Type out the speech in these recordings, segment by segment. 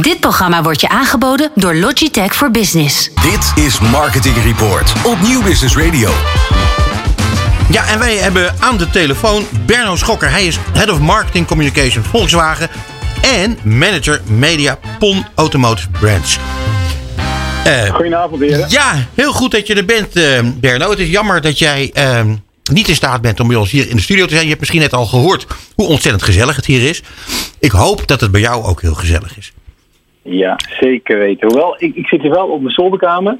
Dit programma wordt je aangeboden door Logitech for Business. Dit is Marketing Report op Nieuw Business Radio. Ja, en wij hebben aan de telefoon Berno Schokker. Hij is Head of Marketing Communication Volkswagen en Manager Media PON Automotive Brands. Uh, Goedenavond, heren. Ja, heel goed dat je er bent, uh, Berno. Het is jammer dat jij uh, niet in staat bent om bij ons hier in de studio te zijn. Je hebt misschien net al gehoord hoe ontzettend gezellig het hier is. Ik hoop dat het bij jou ook heel gezellig is. Ja, zeker weten. Hoewel, ik, ik zit hier wel op mijn zolderkamer.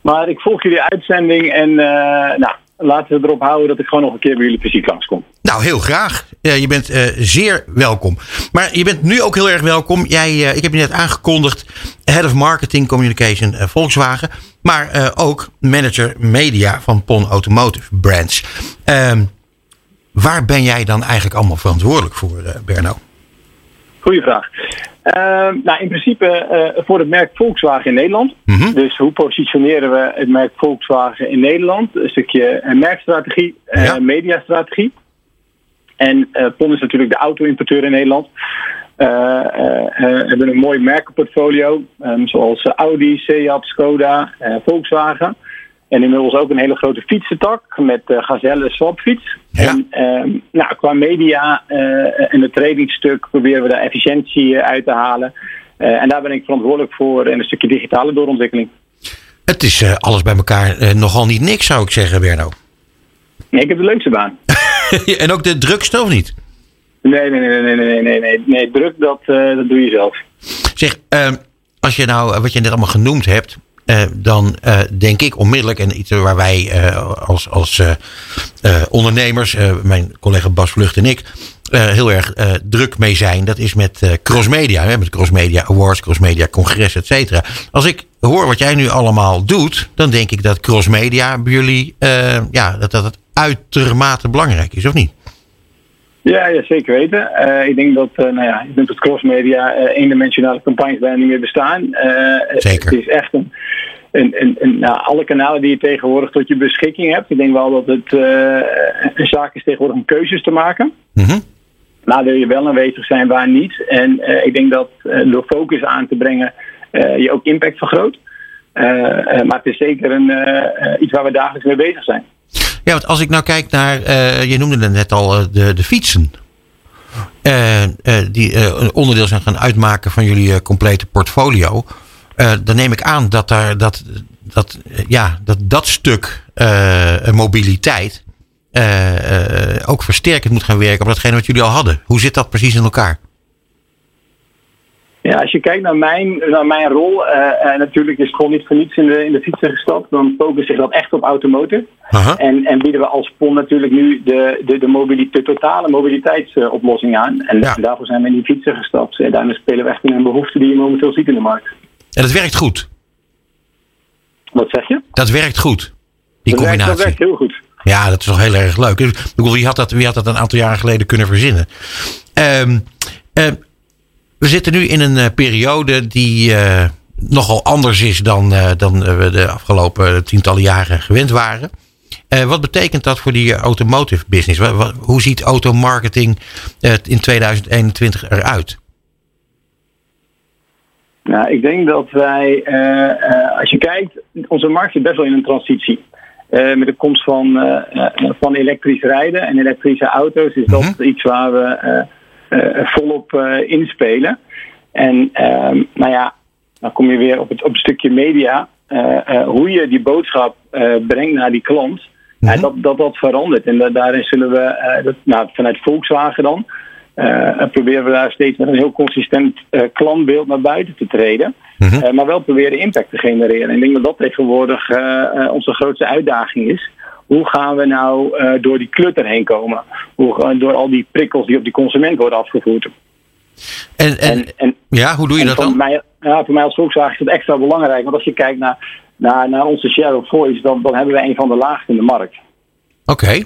Maar ik volg jullie uitzending en nou, laten we erop houden dat ik gewoon nog een keer bij jullie fysiek langskom. Nou, heel graag. Je bent uh, zeer welkom. Maar je bent nu ook heel erg welkom. Jij, uh, ik heb je net aangekondigd, Head of Marketing Communication Volkswagen. Maar ook Manager Media van PON Automotive Brands. Ehm, waar ben jij dan eigenlijk allemaal verantwoordelijk voor, Berno? Goeie vraag. Uh, nou, in principe uh, voor het merk Volkswagen in Nederland. Mhm. Dus hoe positioneren we het merk Volkswagen in Nederland? Een stukje uh, merkstrategie, Ja. mediastrategie. En PON is natuurlijk de auto-importeur in Nederland. We hebben een mooi merkenportfolio, um, zoals Audi, Seat, Skoda, Volkswagen. En inmiddels ook een hele grote fietsentak met uh, Gazelle Swapfiets. Ja. En uh, nou, qua media uh, en het tradingstuk proberen we daar efficiëntie uit te halen. en daar ben ik verantwoordelijk voor in een stukje digitale doorontwikkeling. Het is alles bij elkaar nogal niet niks, zou ik zeggen, Berno. Nee, ik heb de leukste baan. en ook de drukste, of niet? Nee, nee, nee, nee, nee, nee, nee. nee druk, dat, dat doe je zelf. Zeg, ehm, als je nou, wat je net allemaal genoemd hebt, uh, dan uh, denk ik onmiddellijk, en iets waar wij uh, als, als ondernemers, mijn collega Bas Vlucht en ik, heel erg druk mee zijn. Dat is met crossmedia, hè, met crossmedia awards, crossmedia congres, et cetera. Als ik hoor wat jij nu allemaal doet, dan denk ik dat crossmedia bij jullie, ja, dat, dat het uitermate belangrijk is, of niet? Ja, ja, zeker weten. Uh, ik denk dat, uh, nou ja, ik denk dat crossmedia uh, eendimensionale campagnes bijna niet meer bestaan. zeker. Het is echt een, een, een, een nou, alle kanalen die je tegenwoordig tot je beschikking hebt. Ik denk wel dat het een zaak is tegenwoordig om keuzes te maken. Mm -hmm. Waar wil je wel aanwezig zijn, waar niet. En ik denk dat door focus aan te brengen je ook impact vergroot. maar het is zeker een, iets waar we dagelijks mee bezig zijn. Ja, want als ik nou kijk naar, je noemde het net al, de, de fietsen. Die een onderdeel zijn gaan uitmaken van jullie complete portfolio. Dan neem ik aan dat daar, dat, dat, ja, dat, dat stuk mobiliteit ook versterkend moet gaan werken op datgene wat jullie al hadden. Hoe zit dat precies in elkaar? Ja, als je kijkt naar mijn, naar mijn rol, uh, uh, natuurlijk is gewoon niet voor niets in de, in de fietsen gestapt. Dan focus zich dat echt op automotive. Aha. En, en bieden we als PON natuurlijk nu de, de, de, mobiliteit, de totale mobiliteitsoplossing uh, aan. En Ja. daarvoor zijn we in die fietsen gestapt. En daarmee spelen we echt in een behoefte die je momenteel ziet in de markt. En dat werkt goed. Wat zeg je? Dat werkt goed. Die dat, werkt, combinatie. dat werkt heel goed. Ja, dat is toch heel erg leuk. Ik bedoel, wie, had dat, wie had dat een aantal jaren geleden kunnen verzinnen? Ehm, ehm, we zitten nu in een uh, periode die uh, nogal anders is dan, uh, dan we de afgelopen tientallen jaren gewend waren. wat betekent dat voor die automotive business? Wat, wat, hoe ziet automarketing in 2021 eruit? Nou, ik denk dat wij, als je kijkt, onze markt zit best wel in een transitie. Uh, met de komst van, uh, uh, van elektrisch rijden en elektrische auto's is dat Mhm. iets waar we volop inspelen. En ehm, nou ja, dan kom je weer op het, op het stukje media. hoe je die boodschap brengt naar die klant, Mhm. ja, dat, dat dat verandert. En da daarin zullen we, dat, nou, vanuit Volkswagen dan, proberen we daar steeds met een heel consistent klantbeeld naar buiten te treden. Mhm. Uh, maar wel proberen impact te genereren. En ik denk dat dat tegenwoordig uh, uh, onze grootste uitdaging is. Hoe gaan we nou door die klutter heen komen? Hoe, door al die prikkels die op die consument worden afgevoerd. En, en, en, en ja, hoe doe je dat dan? Mij, ja, voor mij als Volkswagen is dat extra belangrijk. Want als je kijkt naar, naar, naar onze share of voice, dan, dan hebben we een van de laagste in de markt. Oké. Okay.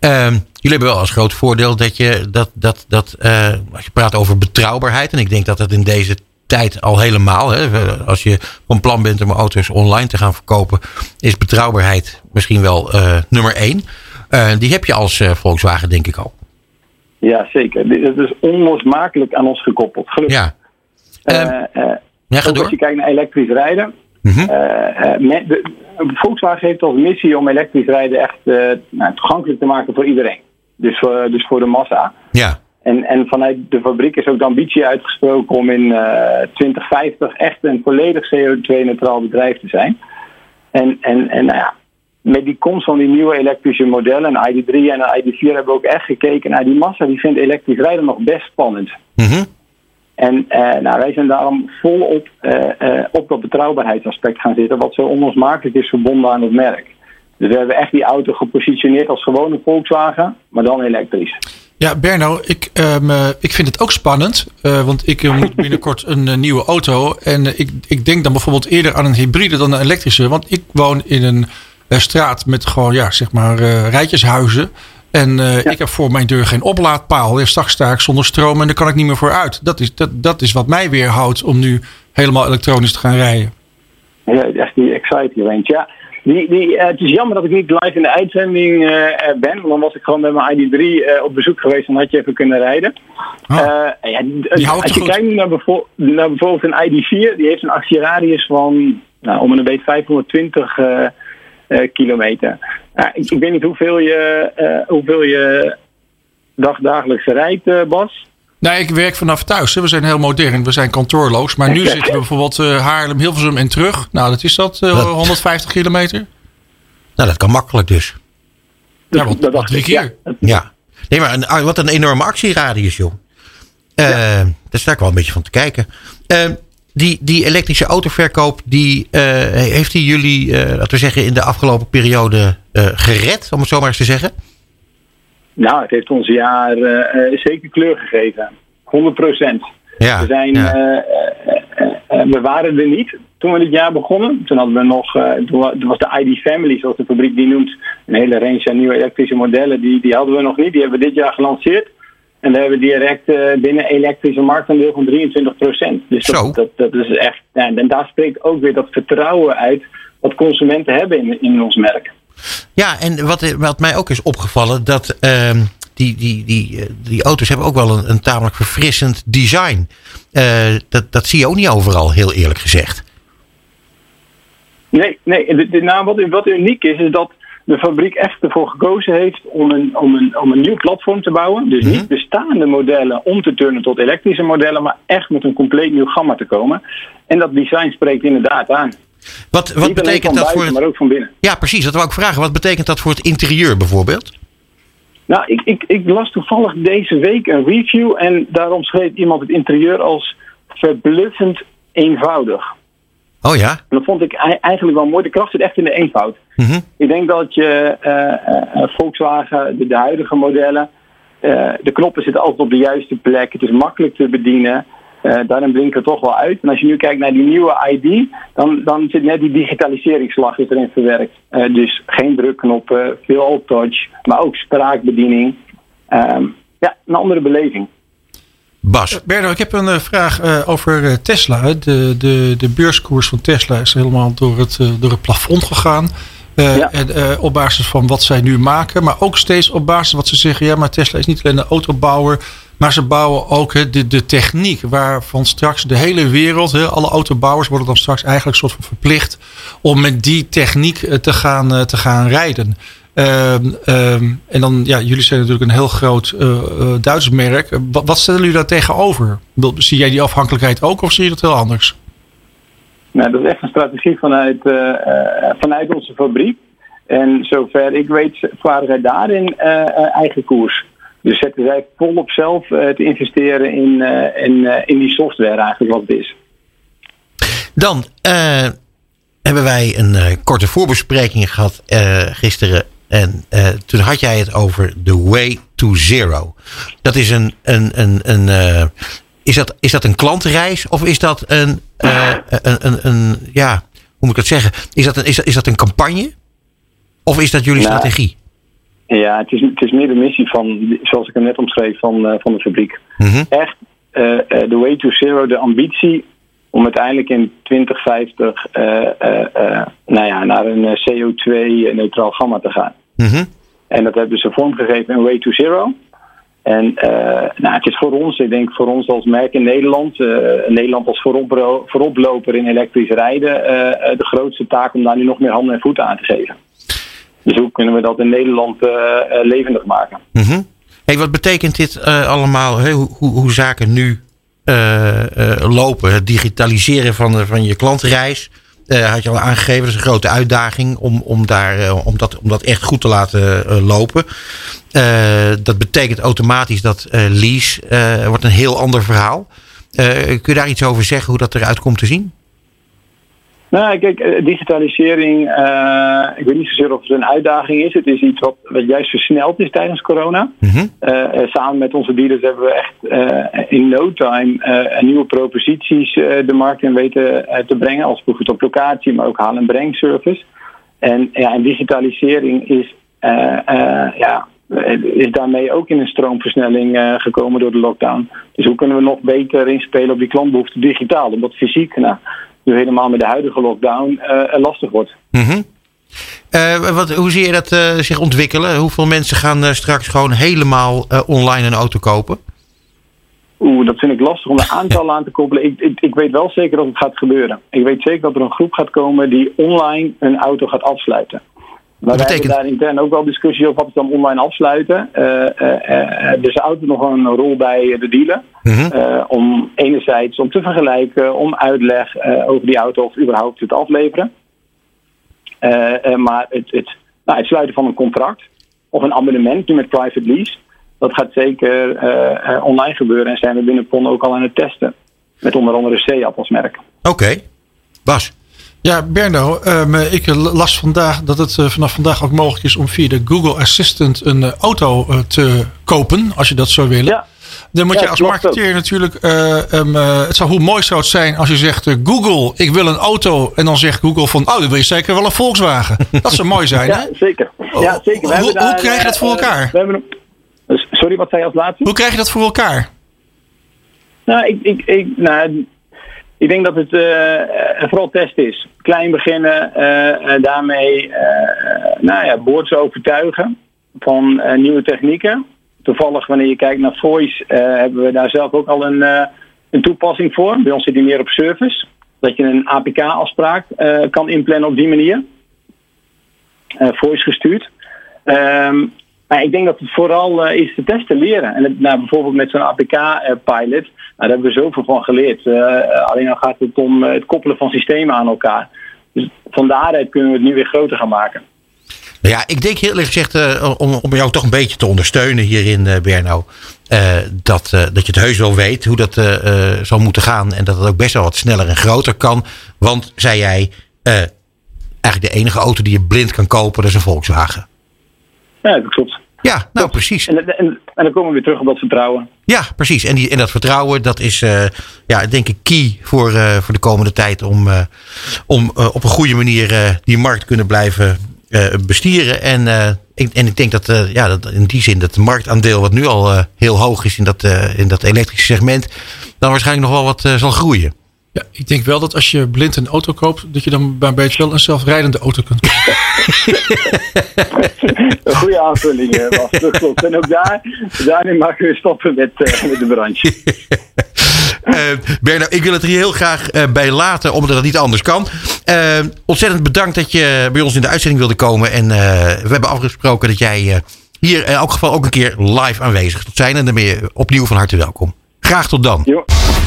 Um, jullie hebben wel als groot voordeel dat je, dat, dat, dat, als je praat over betrouwbaarheid, en ik denk dat dat in deze tijd al helemaal. Hè. Als je van plan bent om auto's online te gaan verkopen, is betrouwbaarheid misschien wel uh, nummer één. Uh, die heb je als uh, Volkswagen, denk ik al. Ja, zeker. Het is onlosmakelijk aan ons gekoppeld. Gelukkig. Ja. Ehm, Eh, eh, Ja, ga ook door. als je kijkt naar elektrisch rijden. Mhm. eh, eh, met de, Volkswagen heeft als missie om elektrisch rijden echt eh, nou, toegankelijk te maken voor iedereen. Dus, voor- dus voor de massa. Ja. En, en vanuit de fabriek is ook de ambitie uitgesproken om in eh 2050 echt een volledig CO2-neutraal bedrijf te zijn. En, en, en nou ja, met die komst van die nieuwe elektrische modellen, een ID3 en een ID4, hebben we ook echt gekeken naar die massa. Die vindt elektrisch rijden nog best spannend. Mhm. En eh, nou, wij zijn daarom volop eh, eh, op dat betrouwbaarheidsaspect gaan zitten, wat zo onlosmakelijk is verbonden aan het merk. Dus we hebben echt die auto gepositioneerd als gewone Volkswagen, maar dan elektrisch. Ja, Berno, ik, ehm, eh, ik vind het ook spannend. want ik moet binnenkort een nieuwe auto. En ik, ik denk dan bijvoorbeeld eerder aan een hybride dan een elektrische. Want ik woon in een straat met gewoon, ja, zeg maar, rijtjeshuizen. En eh, ik heb voor mijn deur geen oplaadpaal. Ja, straks sta ik zonder stroom en daar kan ik niet meer voor uit. Dat is, dat, dat is wat mij weerhoudt om nu helemaal elektronisch te gaan rijden. Ja, echt die exciting range. Ja, die, die, eh, het is jammer dat ik niet live in de uitzending eh, er ben. Want dan was ik gewoon met mijn ID3 eh, op bezoek geweest en had je even kunnen rijden. Eh, ja, als je goed. kijkt naar, bevo- naar bijvoorbeeld een ID4, die heeft een actieradius van nou, om en een beetje 520 eh, eh, kilometer. Ja, ik, ik weet niet hoeveel je, eh, hoeveel je dag, dagelijks rijdt, eh, Bas. Nee, ik werk vanaf thuis. hè. We zijn heel modern. We zijn kantoorloos. Maar nu zitten we bijvoorbeeld eh, Haarlem, Hilversum en terug. Nou, dat is dat eh, Wat? 150 kilometer. Nou, dat kan makkelijk dus. Ja, wat, Dat drie ik, keer. ja. Ja. Nee, maar een, ah, wat een enorme actieradius, joh. Eh Daar sta ik wel een beetje van te kijken. Die, die elektrische autoverkoop, die, eh, heeft die jullie, eh, laten we zeggen, in de afgelopen periode eh, gered, om het zo maar eens te zeggen? Nou, het heeft ons jaar zeker kleur gegeven. 100 procent. Ja. We, zijn, ja. we waren er niet toen we dit jaar begonnen. Toen hadden we nog, toen was de ID Family, zoals de fabriek die noemt, een hele range aan nieuwe elektrische modellen. Die, die hadden we nog niet. Die hebben we dit jaar gelanceerd. En we hebben direct eh, binnen elektrische marktaandeel van 23 procent. Dus dat, dat, dat is echt. En daar spreekt ook weer dat vertrouwen uit wat consumenten hebben in, in ons merk. Ja, en wat, wat mij ook is opgevallen, dat ehm, die, die, die, eh, die auto's hebben ook wel een, een tamelijk verfrissend design. Eh, dat, dat zie je ook niet overal, heel eerlijk gezegd. Nee, nee. De, de, nou, wat, wat uniek is, is dat de fabriek echt ervoor gekozen heeft om een, om een, om een nieuw platform te bouwen. Dus Mhm. niet bestaande modellen om te turnen tot elektrische modellen, maar echt met een compleet nieuw gamma te komen. En dat design spreekt inderdaad aan. Wat, wat betekent dat buiten, voor het... maar ook van binnen. Ja, precies, dat wou ik vragen. Wat betekent dat voor het interieur bijvoorbeeld? Nou, ik, ik, ik las toevallig deze week een review en daarom schreef iemand het interieur als verbluffend eenvoudig. Oh ja? En dat vond ik ei- eigenlijk wel mooi. De kracht zit echt in de eenvoud. Ik denk dat je eh, eh, Volkswagen, de, de huidige modellen, eh, de knoppen zitten altijd op de juiste plek. Het is makkelijk te bedienen. Eh, daarin blinkt het toch wel uit. En als je nu kijkt naar die nieuwe ID, dan, dan zit net die digitaliseringsslag is erin verwerkt. Eh, dus geen drukknoppen, veel all-touch, maar ook spraakbediening. Ehm, ja, een andere beleving. Bas. Berno, ik heb een eh, vraag eh, over eh, Tesla. De, de, de beurskoers van Tesla is helemaal door het, eh, door het plafond gegaan. Eh, Ja. eh, op basis van wat zij nu maken. Maar ook steeds op basis van wat ze zeggen. Ja, maar Tesla is niet alleen een autobouwer. Maar ze bouwen ook de, de techniek. Waarvan straks de hele wereld. Alle autobouwers worden dan straks eigenlijk soort van verplicht. Om met die techniek eh, te gaan, te gaan rijden. Ehm, ehm, en dan, ja, jullie zijn natuurlijk een heel groot eh, Duits merk. Wat, wat stellen jullie daar tegenover? Zie jij die afhankelijkheid ook of zie je dat heel anders? Nou, dat is echt een strategie vanuit, eh, eh, vanuit onze fabriek. En zover ik weet, varen wij daarin eh, eigen koers. Dus zetten zij volop zelf te investeren in, in, in die software eigenlijk wat het is. Dan hebben wij een korte voorbespreking gehad eh, gisteren. En toen had jij het over The Way to Zero. Dat is een. een, een, een is, dat, is dat een klantenreis of is dat een, eh, een, een, een. Ja, hoe moet ik het zeggen? Is dat een, is dat, is dat een campagne? Of is dat jullie Nou, strategie? Ja, het is, het is meer de missie van, zoals ik hem net omschreef, van, eh, van de fabriek. Mhm. Echt, eh, the way to zero, de ambitie om uiteindelijk in 2050 eh, eh, eh, nou ja, naar een eh, CO2-neutraal gamma te gaan. Mhm. En dat hebben ze vormgegeven in Way to Zero. En nou, het is voor ons, ik denk voor ons als merk in Nederland, Nederland als voorop, vooroploper in elektrisch rijden, de grootste taak om daar nu nog meer handen en voeten aan te geven. Dus hoe kunnen we dat in Nederland levendig maken? Mm Hey, wat betekent dit allemaal, hoe, hoe, hoe, zaken nu lopen? Het digitaliseren van, van je klantreis. Uh, had je al aangegeven, dat is een grote uitdaging om, om, daar, uh, om, dat, om dat echt goed te laten uh, lopen. dat betekent automatisch dat lease wordt een heel ander verhaal. kun je daar iets over zeggen, hoe dat eruit komt te zien? Nou, kijk, eh, digitalisering, uh, ik weet niet zozeer of het een uitdaging is. Het is iets wat, wat juist versneld is tijdens corona. uh, samen met onze dealers hebben we echt in no time nieuwe proposities de markt in weten te brengen. Als bijvoorbeeld op locatie, maar ook haal- en brengservice. En, ja, en digitalisering is, ja, is daarmee ook in een stroomversnelling gekomen door de lockdown. Dus hoe kunnen we nog beter inspelen op die klantbehoefte digitaal? Omdat fysiek, nou, nu helemaal met de huidige lockdown uh, lastig wordt. Mm wat, hoe zie je dat uh, zich ontwikkelen? Hoeveel mensen gaan straks gewoon helemaal online een auto kopen? Oeh, dat vind ik lastig om de aantallen aan te koppelen. Ik, ik, ik, weet wel zeker dat het gaat gebeuren. Ik weet zeker dat er een groep gaat komen die online een auto gaat afsluiten. Maar wij hebben daar intern ook wel discussie over wat is dan online afsluiten. Uh, uh, dus de auto nog een rol bij de dealer. Mhm. om enerzijds om te vergelijken, om uitleg over die auto of überhaupt het afleveren. maar het, het, nou, het sluiten van een contract of een abonnement nu met private lease. Dat gaat zeker online gebeuren en zijn we binnen PON ook al aan het testen. Met onder andere Seat als merk. Oké. Bas? Ja, Berno, um, ik las vandaag dat het uh, vanaf vandaag ook mogelijk is om via de Google Assistant een uh, auto uh, te kopen, als je dat zou willen. Ja. Dan moet ja, je als marketeer ook. natuurlijk. Um, het zou, hoe mooi zou het zijn als je zegt: Google, ik wil een auto. En dan zegt Google van: Oh, dan wil je zeker wel een Volkswagen. Dat zou mooi zijn, ja, hè? Zeker. Ja, zeker. We hoe, daar, hoe krijg je dat voor elkaar? We hebben een, sorry, wat zei je als laatste? Hoe krijg je dat voor elkaar? Nou, ik, ik, ik, nou, ik denk dat het uh, vooral test is. Klein beginnen, uh, daarmee uh, nou ja, boards overtuigen van nieuwe technieken. Toevallig, wanneer je kijkt naar voice, hebben we daar zelf ook al een, een toepassing voor. Bij ons zit die meer op service. Dat je een APK-afspraak kan inplannen op die manier. voice gestuurd. Um, maar ik denk dat het vooral uh, is te testen leren. En het, nou, bijvoorbeeld met zo'n APK-pilot, nou, daar hebben we zoveel van geleerd. Uh, alleen dan gaat het om het koppelen van systemen aan elkaar. Dus van daaruit kunnen we het nu weer groter gaan maken. Nou ja, ik denk heel eerlijk gezegd, uh, om, om jou toch een beetje te ondersteunen hierin, uh, Berno. Uh, dat, dat je het heus wel weet hoe dat zal moeten gaan. En dat het ook best wel wat sneller en groter kan. Want, zei jij, eigenlijk de enige auto die je blind kan kopen, dat is een Volkswagen. Ja, dat klopt. Ja, nou precies. En, en, en, dan komen we weer terug op dat vertrouwen. Ja, precies. En, die, en dat vertrouwen, dat is uh, ja, denk ik key voor, uh, voor de komende tijd om, uh, om op een goede manier die markt kunnen blijven bestieren. En, ik, en ik denk dat, ja, dat in die zin dat het marktaandeel wat nu al heel hoog is in dat, in dat elektrische segment, dan waarschijnlijk nog wel wat zal groeien. Ja, ik denk wel dat als je blind een auto koopt, dat je dan bij een beetje wel een zelfrijdende auto kunt kopen. een goede aanvulling eh, was, dat klopt. En ook daar, daarin mag we stoppen met, uh, met de branche. Uh, Berno, ik wil het hier heel graag uh, bij laten, omdat het niet anders kan. Uh, ontzettend bedankt dat je bij ons in de uitzending wilde komen. En we hebben afgesproken dat jij hier in elk geval ook een keer live aanwezig zult zijn. En dan ben je opnieuw van harte welkom. Graag tot dan. Jo.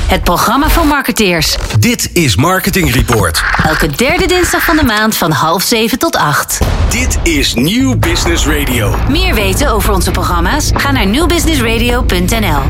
Het programma voor marketeers. Dit is Marketing Report. Elke derde dinsdag van de maand van half zeven tot acht. Dit is Nieuw Business Radio. Meer weten over onze programma's? Ga naar nieuwbusinessradio.nl.